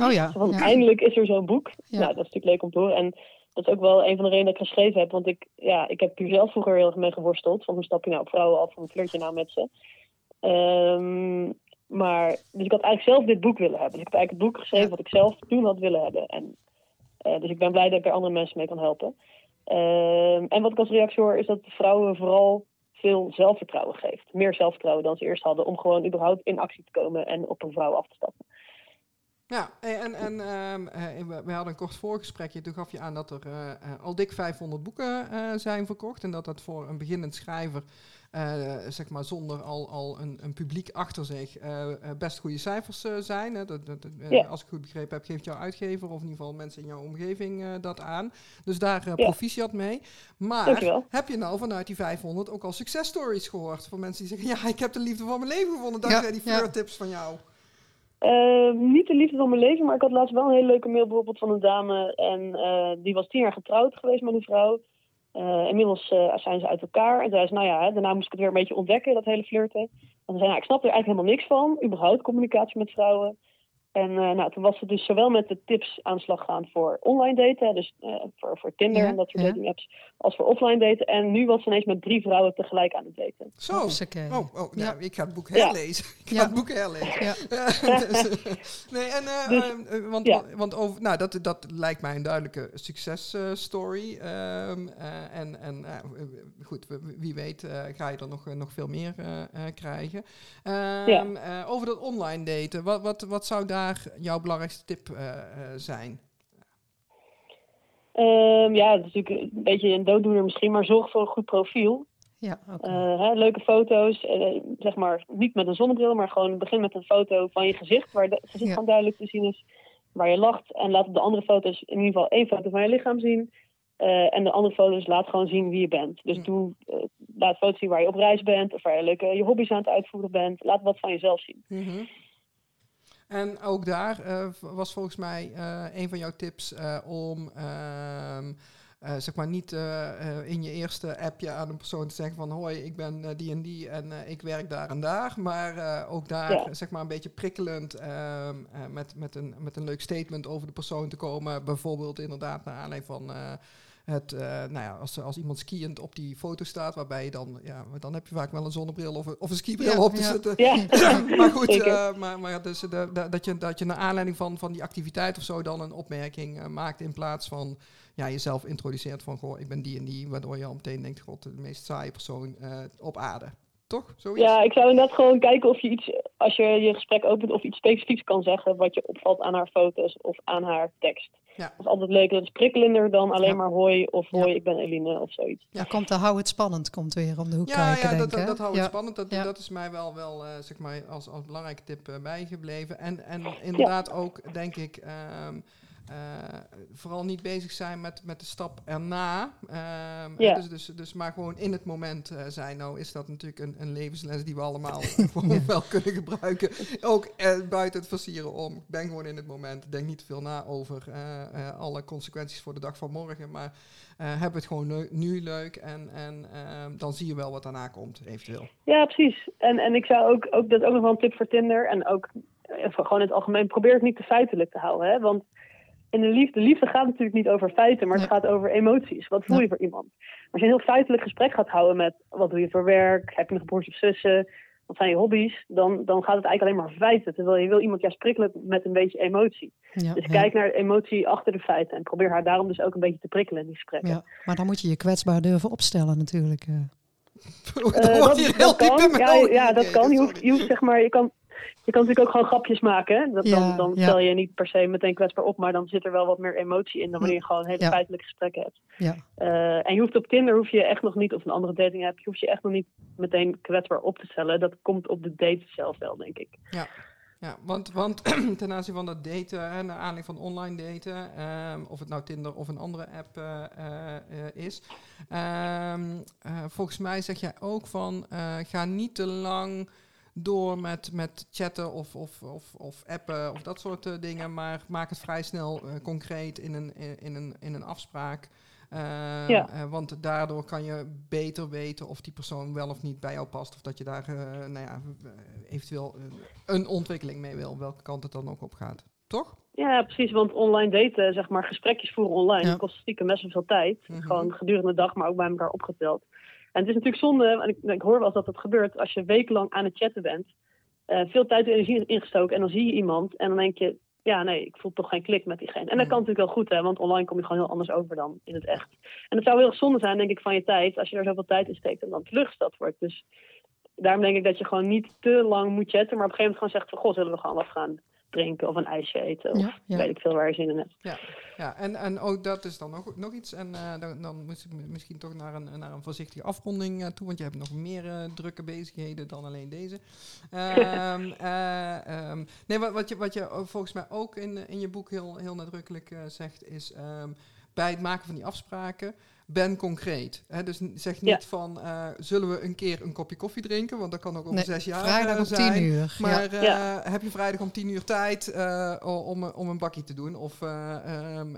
A: Oh ja. Ja.
C: eindelijk is er zo'n boek.
A: Ja.
C: Nou, dat is natuurlijk leuk om te horen. En dat is ook wel een van de redenen dat ik geschreven heb. Want ik, ja, ik heb hier zelf vroeger heel erg mee geworsteld. Van hoe stap je nou op vrouwen af, hoe flirt je nou met ze. Ehm, maar, dus ik had eigenlijk zelf dit boek willen hebben. Dus ik heb eigenlijk het boek geschreven wat ik zelf toen had willen hebben. En, eh, dus ik ben blij dat ik er andere mensen mee kan helpen. Ehm, en wat ik als reactie hoor, is dat vrouwen vooral veel zelfvertrouwen geeft. Meer zelfvertrouwen dan ze eerst hadden om gewoon überhaupt in actie te komen en op een vrouw af te stappen.
B: Ja, en, en ehm, eh, we, hadden een kort voorgesprekje. Toen gaf je aan dat er eh, al dik 500 boeken zijn verkocht. En dat dat voor een beginnend schrijver, eh, zeg maar zonder al, al een, een publiek achter zich, eh, eh, best goede cijfers eh, zijn. Hè. Dat, dat, dat,
C: Ja.
B: Als ik goed begrepen heb, geeft jouw uitgever of in ieder geval mensen in jouw omgeving eh, dat aan. Dus daar
C: Ja.
B: proficiat mee. Maar
C: Dankjewel.
B: heb je nou vanuit die 500 ook al successtories gehoord? Van mensen die zeggen, ja, ik heb de liefde van mijn leven gevonden dankzij die
A: ja.
B: tips van jou.
C: Eh, niet de liefde van mijn leven, maar ik had laatst wel een hele leuke mail bijvoorbeeld van een dame. En eh, die was tien jaar getrouwd geweest met een vrouw. Eh, inmiddels eh, zijn ze uit elkaar. En zei ze, nou ja, daarna moest ik het weer een beetje ontdekken, dat hele flirten. En ze zei, nou, ik snap er eigenlijk helemaal niks van. Überhaupt communicatie met vrouwen. En eh, nou, toen was ze dus zowel met de tips aan de slag gaan voor online daten. Dus eh, voor, voor Tinder
A: Ja,
C: en dat soort
A: ja.
C: dating apps. Als voor offline daten. En nu was ze ineens met drie vrouwen tegelijk aan het daten.
B: Zo. Oh, oh nou,
A: Ja.
B: ik ga het boek
C: Ja.
B: herlezen. Ik ga
A: Ja.
B: het boek herlezen.
A: Ja.
B: Dus, nee, en, eh,
C: Dus,
B: eh, eh, want,
C: ja.
B: want over, nou, dat, dat lijkt mij een duidelijke successtory. Ehm, eh, en en eh, goed, wie- weet eh, ga je er nog, eh, nog veel meer eh, eh, krijgen. Ehm,
C: Ja.
B: eh, over dat online daten, wat, wat, wat zou daar jouw belangrijkste tip eh, eh, zijn?
C: Ehm, ja, dat is natuurlijk een beetje een dooddoener misschien. Maar zorg voor een goed profiel.
A: Ja, oké.
C: Eh, hè, leuke foto's, zeg maar niet met een zonnebril, maar gewoon begin met een foto van je gezicht, waar het gezicht
A: Ja.
C: gewoon duidelijk te zien is, waar je lacht. En laat op de andere foto's in ieder geval één foto van je lichaam zien. Eh, en de andere foto's laat gewoon zien wie je bent. Dus doe, laat foto's zien waar je op reis bent, of waar je leuke je hobby's aan het uitvoeren bent. Laat wat van jezelf zien.
B: Mhm. En ook daar eh, was volgens mij eh, een van jouw tips eh, om ehm, eh, zeg maar niet in je eerste appje aan een persoon te zeggen van hoi, ik ben die en die en ik werk daar en daar. Maar ook daar
C: Ja.
B: zeg maar een beetje prikkelend ehm, eh, met, met, een, met een leuk statement over de persoon te komen. Bijvoorbeeld inderdaad naar aanleiding van het, eh, nou ja, als, als iemand skiënd op die foto staat, waarbij je dan, ja, dan heb je vaak wel een zonnebril of een, of een skibril
A: Ja,
B: op te
A: ja.
B: zitten.
C: Ja,
B: maar goed, eh, maar, maar dus de, de- dat, je, dat je naar aanleiding van, van die activiteit of zo dan een opmerking eh, maakt in plaats van ja, jezelf introduceert van goh, ik ben die en die, waardoor je al meteen denkt, god, de meest saaie persoon eh, op aarde. Toch? Zoiets?
C: ja, ik zou inderdaad gewoon kijken of je iets, als je je gesprek opent, of iets specifieks kan zeggen wat je opvalt aan haar foto's of aan haar tekst.
B: Ja.
C: Dat is altijd leuk. Dat is prikkelender dan alleen
B: Ja.
C: maar hoi of
A: Ja.
C: hoi, ik ben Eline of zoiets.
A: Ja, komt de hou het spannend komt weer om de hoek
B: Ja,
A: kijken,
B: ja
A: denk
B: dat,
A: ik,
B: dat, dat houdt het
A: Ja.
B: spannend. Dat,
A: Ja.
B: dat is mij wel, wel eh, zeg maar als, als belangrijke tip eh, bijgebleven. En, en inderdaad ook, denk ik, ehm, eh, vooral niet bezig zijn met, met de stap erna. Ehm,
C: Ja.
B: dus, dus, dus maar gewoon in het moment eh, zijn. Nou is dat natuurlijk een, een levensles die we allemaal gewoon wel kunnen gebruiken. Ook eh, buiten het versieren om. Ik ben gewoon in het moment. Denk niet te veel na over eh, eh, alle consequenties voor de dag van morgen. Maar eh heb het gewoon nu leuk en, en ehm, dan zie je wel wat daarna komt, eventueel.
C: Ja, precies. En, en ik zou ook, ook, dat is ook nog wel een tip voor Tinder. En ook eh, gewoon in het algemeen, probeer het niet te feitelijk te houden. Hè? Want in de liefde, liefde gaat natuurlijk niet over feiten, maar het gaat over emoties. Wat voel je voor iemand? Als je een heel feitelijk gesprek gaat houden met wat doe je voor werk, heb je nog broers of zussen, wat zijn je hobby's, dan, dan gaat het eigenlijk alleen maar over feiten. Terwijl je wil iemand juist prikkelen met een beetje emotie.
A: Ja,
C: Dus
A: ja.
C: kijk naar de emotie achter de feiten en probeer haar daarom dus ook een beetje te prikkelen in die gesprekken.
A: Ja, maar dan moet je je kwetsbaar durven opstellen natuurlijk. eh.
C: Eh, dat, kan. Ja, ja, dat kan. Je hoeft, je hoeft zeg maar, je kan, je kan natuurlijk ook gewoon grapjes maken. Hè? Dat,
A: Ja,
C: dan dan
A: ja.
C: stel je niet per se meteen kwetsbaar op, maar dan zit er wel wat meer emotie in dan wanneer je gewoon hele
A: Ja.
C: feitelijke gesprekken hebt.
A: Ja,
C: Eh, en je hoeft op Tinder hoef je echt nog niet, of een andere dating app, je hoeft je echt nog niet meteen kwetsbaar op te stellen. Dat komt op de date zelf wel, denk ik.
B: Ja, want, want ten aanzien van dat daten, hè, naar aanleiding van online daten, ehm, of het nou Tinder of een andere app eh, eh, is, ehm, eh, volgens mij zeg jij ook van, ga niet te lang door met, met chatten of, of, of, of appen of dat soort eh, dingen, maar maak het vrij snel eh, concreet in een, in, in een, in een afspraak. Ja. want daardoor kan je beter weten of die persoon wel of niet bij jou past. Of dat je daar nou ja, eventueel een ontwikkeling mee wil, welke kant het dan ook op gaat. Toch?
C: Ja, precies. Want online daten, zeg maar, gesprekjes voeren online, ja. kost stiekem best wel veel tijd. Mhm. Gewoon gedurende de dag, maar ook bij elkaar opgeteld. En het is natuurlijk zonde, en ik, ik hoor wel eens dat dat gebeurt, als je wekenlang aan het chatten bent, uh, veel tijd en energie ingestoken en dan zie je iemand en dan denk je, ja, nee, ik voel toch geen klik met diegene. En dat kan natuurlijk wel goed, hè, want online kom je gewoon heel anders over dan in het echt. En het zou heel zonde zijn, denk ik, van je tijd, als je er zoveel tijd in steekt en dan teleurgesteld wordt. Dus daarom denk ik dat je gewoon niet te lang moet chatten, maar op een gegeven moment gewoon zegt van, goh, zullen we gewoon wat gaan drinken of een ijsje eten. Of weet ik veel waar je zin in hebt.
B: Ja, ja. en, en ook dat is dan nog, nog iets. En uh, dan, dan moet ik misschien toch naar een, naar een voorzichtige afronding uh, toe. Want je hebt nog meer uh, drukke bezigheden dan alleen deze. um, um, nee, wat, wat, je, wat je volgens mij ook in, in je boek heel, heel nadrukkelijk zegt, is um, bij het maken van die afspraken ben concreet. Hè? Dus zeg niet van, uh, zullen we een keer een kopje koffie drinken? Want dat kan ook om nee, zes jaar
A: vrijdag om
B: zijn.
A: tien uur.
B: Maar uh, heb je vrijdag om tien uur tijd uh, om, om een bakje te doen? Of um,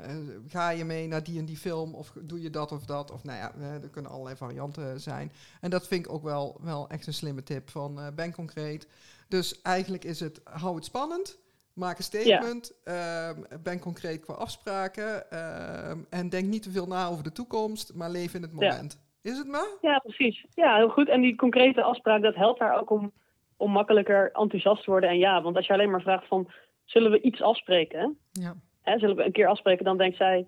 B: ga je mee naar die en die film? Of doe je dat of dat? Of nou ja, er kunnen allerlei varianten zijn. En dat vind ik ook wel, wel echt een slimme tip van ben concreet. Dus eigenlijk is het, hou het spannend. Maak een statement. Ja. Ehm, ben concreet qua afspraken. Ehm, en denk niet te veel na over de toekomst, maar leef in het moment. Is het maar?
C: Ja, precies. Ja, heel goed. En die concrete afspraak, dat helpt haar ook om, om makkelijker enthousiast te worden. En ja, want als je alleen maar vraagt van, zullen we iets afspreken? Ja. Hè, zullen we een keer afspreken? Dan denkt zij,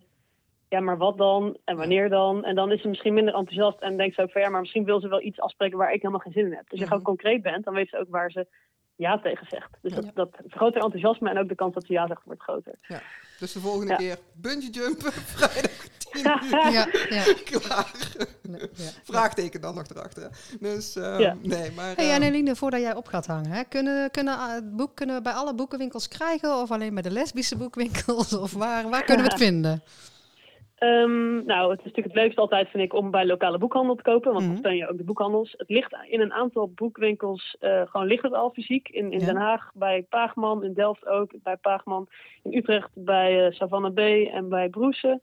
C: ja, maar wat dan? En wanneer dan? En dan is ze misschien minder enthousiast en denkt ze ook van, ja, maar misschien wil ze wel iets afspreken waar ik helemaal geen zin in heb. Dus als je mhm. gewoon concreet bent, dan weet ze ook waar ze ja tegen zegt. Dus dat, dat vergroot haar enthousiasme en ook de kans dat ze ja zegt wordt groter.
B: Ja. Dus de volgende keer bungee jumpen, vrijdag 10 uur. ja, ja. Klaar. Vraagteken dan nog erachter. Dus uh, nee, maar...
A: Hey, en ehm, Eline, voordat jij op gaat hangen, hè, kunnen, kunnen, het eh, boek, kunnen we bij alle boekenwinkels krijgen of alleen bij de lesbische boekwinkels? Of waar, waar kunnen we het vinden?
C: Um, nou, het is natuurlijk het leukste altijd, vind ik, om bij lokale boekhandel te kopen. Want dan mhm. steun je ook de boekhandels. Het ligt in een aantal boekwinkels, uh, gewoon ligt het al fysiek. In, in Den Haag bij Paagman, in Delft ook bij Paagman. In Utrecht bij uh, Savannah B en bij Broesen.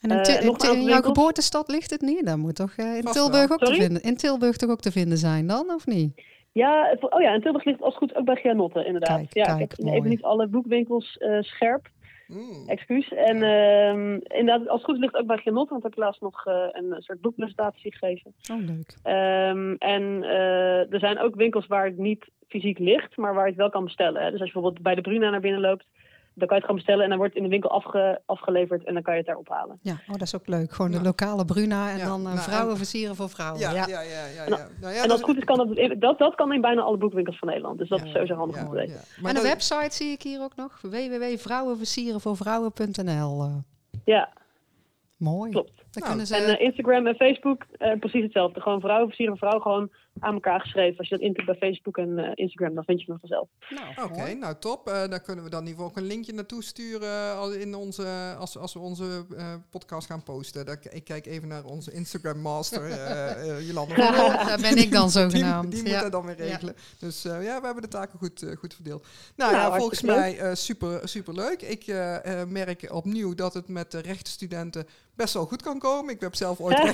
A: En in, uh, in, jouw geboortestad ligt het niet? Dan moet toch in Tilburg ook te vinden. In Tilburg toch ook te vinden zijn dan, of niet?
C: Ja, oh ja, in Tilburg ligt het als goed ook bij Gianotte, inderdaad. Kijk, ja, kijk, ik heb even niet alle boekwinkels scherp. Mm. Excuus. En uh, inderdaad, als het goed ligt ook bij Genot, want ik heb laatst nog uh, een soort boekpresentatie gegeven.
A: Oh, leuk.
C: Um, en uh, er zijn ook winkels waar het niet fysiek ligt, maar waar je het wel kan bestellen. Hè. Dus als je bijvoorbeeld bij de Bruna naar binnen loopt, dan kan je het gewoon bestellen en dan wordt het in de winkel afge, afgeleverd en dan kan je het daar ophalen.
A: Ja, oh, dat is ook leuk. Gewoon de lokale Bruna en dan uh, nou, vrouwen versieren voor vrouwen.
B: Ja, ja, ja. ja, ja,
C: nou, nou, en als het goed is, kan dat, dat, dat kan in bijna alle boekwinkels van Nederland. Dus dat is sowieso handig om te weten.
A: En de website zie ik hier ook nog. www.vrouwenversierenvoorvrouwen.nl uh.
C: Ja.
A: Mooi.
C: Klopt. Nou, En uh, Instagram en Facebook uh, precies hetzelfde. Gewoon vrouwen versieren vrouw gewoon aan elkaar geschreven. Als je dat intikt bij Facebook en uh, Instagram, dan vind je het vanzelf.
B: Nou, Oké, nou top. Uh, daar kunnen we dan in ieder geval ook een linkje naartoe sturen in onze, als, als we onze podcast gaan posten. Dat, ik kijk even naar onze Instagram master, Jolanda.
A: daar ben ik dan zogenaamd.
B: Die, die moet dat dan weer regelen. Dus ja, we hebben de taken goed, goed verdeeld. Nou, nou ja, volgens mij super, super leuk. Ik merk opnieuw dat het met de rechtenstudenten best wel goed kan komen. Ik heb zelf ooit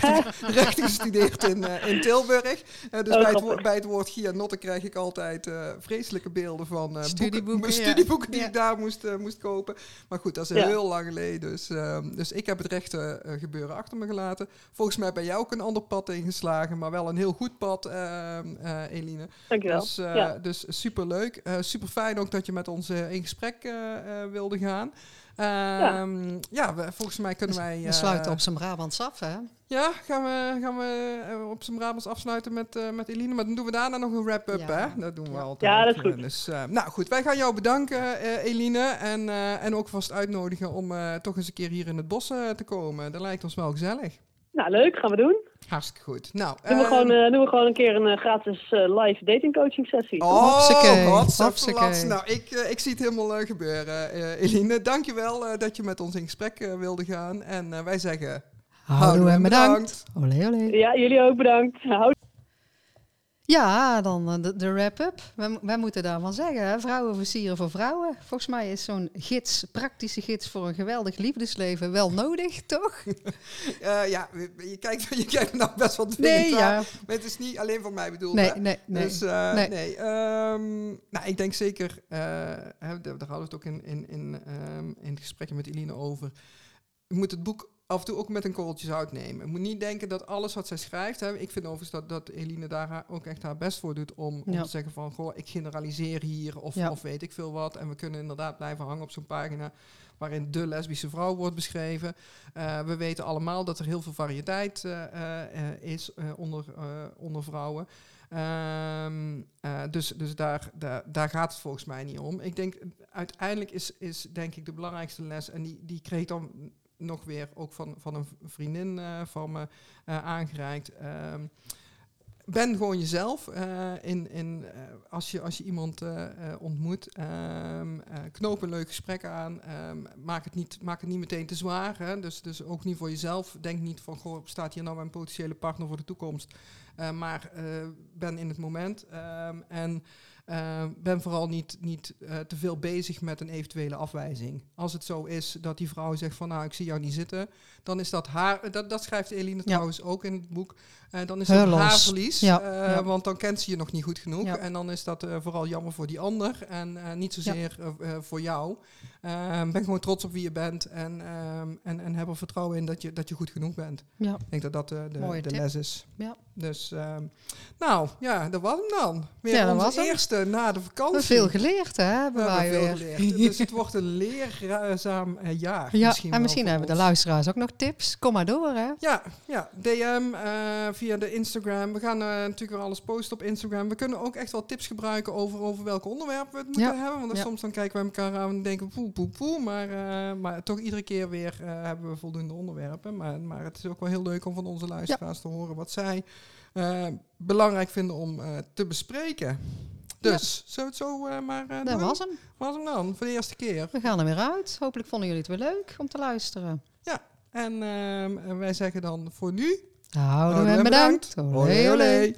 B: rechten, gestudeerd in, uh, in Tilburg. Uh, dus bij, het bij, het woord Gianotte krijg ik altijd uh, vreselijke beelden van
A: studieboeken,
B: boeken, studieboeken die ik daar moest, moest kopen. Maar goed, dat is heel lang geleden. Dus, ehm, dus ik heb het rechte gebeuren achter me gelaten. Volgens mij ben jij ook een ander pad ingeslagen, maar wel een heel goed pad, ehm, Eline.
C: Dankjewel.
B: Dus, ja. dus super leuk. super fijn ook dat je met ons in gesprek wilde gaan. Um, ja. ja, volgens mij kunnen wij...
A: We sluiten eh, op zijn Brabants af, hè?
B: Ja, gaan we, gaan we eh, op zijn Brabants afsluiten met, uh, met Eline. Maar dan doen we daarna nog een wrap-up, hè? Dat doen we altijd.
C: Ja, dat is goed.
B: Dus, uh, nou goed, wij gaan jou bedanken, Eline. En, en ook vast uitnodigen om toch eens een keer hier in het bos te komen. Dat lijkt ons wel gezellig.
C: Nou, leuk. Gaan we doen.
B: Hartstikke goed. Nou,
C: doen, we gewoon, uh, doen we gewoon een keer een uh, gratis uh, live dating coaching sessie.
B: Oh, hopsakee. Nou, ik, ik zie het helemaal gebeuren. Eline, dankjewel dat je met ons in gesprek wilde gaan. En wij zeggen...
A: Houden en bedankt. bedankt. Olé, olé.
C: Ja, jullie ook bedankt. Houden.
A: Ja, dan eh, de, de wrap-up. Wij, wij moeten daarvan zeggen, hè? vrouwen versieren voor vrouwen. Volgens mij is zo'n gids, praktische gids voor een geweldig liefdesleven wel nodig, toch?
B: Uh, ja, je kijkt, je kijkt nou best wel
A: Nee, ja.
B: Maar het is niet alleen voor mij bedoeld.
A: Nee,
B: hè?
A: nee, nee.
B: Dus uh,
A: Nee.
B: nee, Ehm, nou, ik denk zeker, uh, hè, daar hadden we het ook in, in, in, um, in het gesprekje met Eline over. Je moet het boek af en toe ook met een korreltje zout nemen. Je moet niet denken dat alles wat zij schrijft... Hè, ik vind overigens dat, dat Eline daar ook echt haar best voor doet... om, om
A: Ja.
B: te zeggen van, goh, ik generaliseer hier of,
A: Ja.
B: of weet ik veel wat. En we kunnen inderdaad blijven hangen op zo'n pagina... waarin de lesbische vrouw wordt beschreven. Uh, we weten allemaal dat er heel veel variëteit uh, uh, is onder, onder vrouwen. Um, dus dus daar, daar, daar gaat het volgens mij niet om. Ik denk, uiteindelijk is, is denk ik de belangrijkste les... en die, die kreeg dan nog weer ook van, van een vriendin uh, van me uh, aangereikt. Uh, ben gewoon jezelf. Uh, in, in, als, je, als je iemand ontmoet, ehm, knoop een leuk gesprek aan. ehm, maak, het niet, maak het niet meteen te zwaar. Hè? Dus, dus ook niet voor jezelf. Denk niet van, goh, staat hier nou mijn potentiële partner voor de toekomst? Maar ben in het moment. ehm, en uh, ben vooral niet, niet uh, te veel bezig met een eventuele afwijzing. Als het zo is dat die vrouw zegt van nou ik zie jou niet zitten, dan is dat haar, dat, dat schrijft Eline ja. trouwens ook in het boek, uh, dan is dat haar verlies,
A: Ja, ja.
B: want dan kent ze je nog niet goed genoeg en dan is dat vooral jammer voor die ander en niet zozeer voor jou. Uh, ben gewoon trots op wie je bent en, um, en, en heb er vertrouwen in dat je, dat je goed genoeg bent.
A: Ja.
B: Ik denk dat dat de, de les is.
A: Ja.
B: Dus, nou ja, dat was hem dan. Weer
A: dat was hem.
B: Eerste na de
A: We
B: vakantie.
A: hebben veel geleerd, hè?
B: We
A: Hebben
B: hebben
A: wij
B: veel
A: weer.
B: geleerd. dus het wordt een leerzaam uh, jaar.
A: Ja,
B: misschien
A: en misschien hebben de luisteraars ook nog tips. Kom maar door, hè?
B: Ja, ja, DM uh, via de Instagram. We gaan uh, natuurlijk weer alles posten op Instagram. We kunnen ook echt wel tips gebruiken over, over welke onderwerpen we het moeten
A: Ja.
B: hebben. Want dan
A: Ja.
B: soms dan kijken we elkaar aan en denken poe, poe, poe. Maar, uh, maar toch iedere keer weer hebben we voldoende onderwerpen. Maar, maar het is ook wel heel leuk om van onze luisteraars te horen wat zij uh, belangrijk vinden om uh, te bespreken. Dus, zullen we het zo uh, maar uh,
A: Dat was hem.
B: Was hem dan, voor de eerste keer.
A: We gaan er weer uit. Hopelijk vonden jullie het weer leuk om te luisteren.
B: En uh, wij zeggen dan voor nu...
A: Houden we bedankt.
B: bedankt. Olé.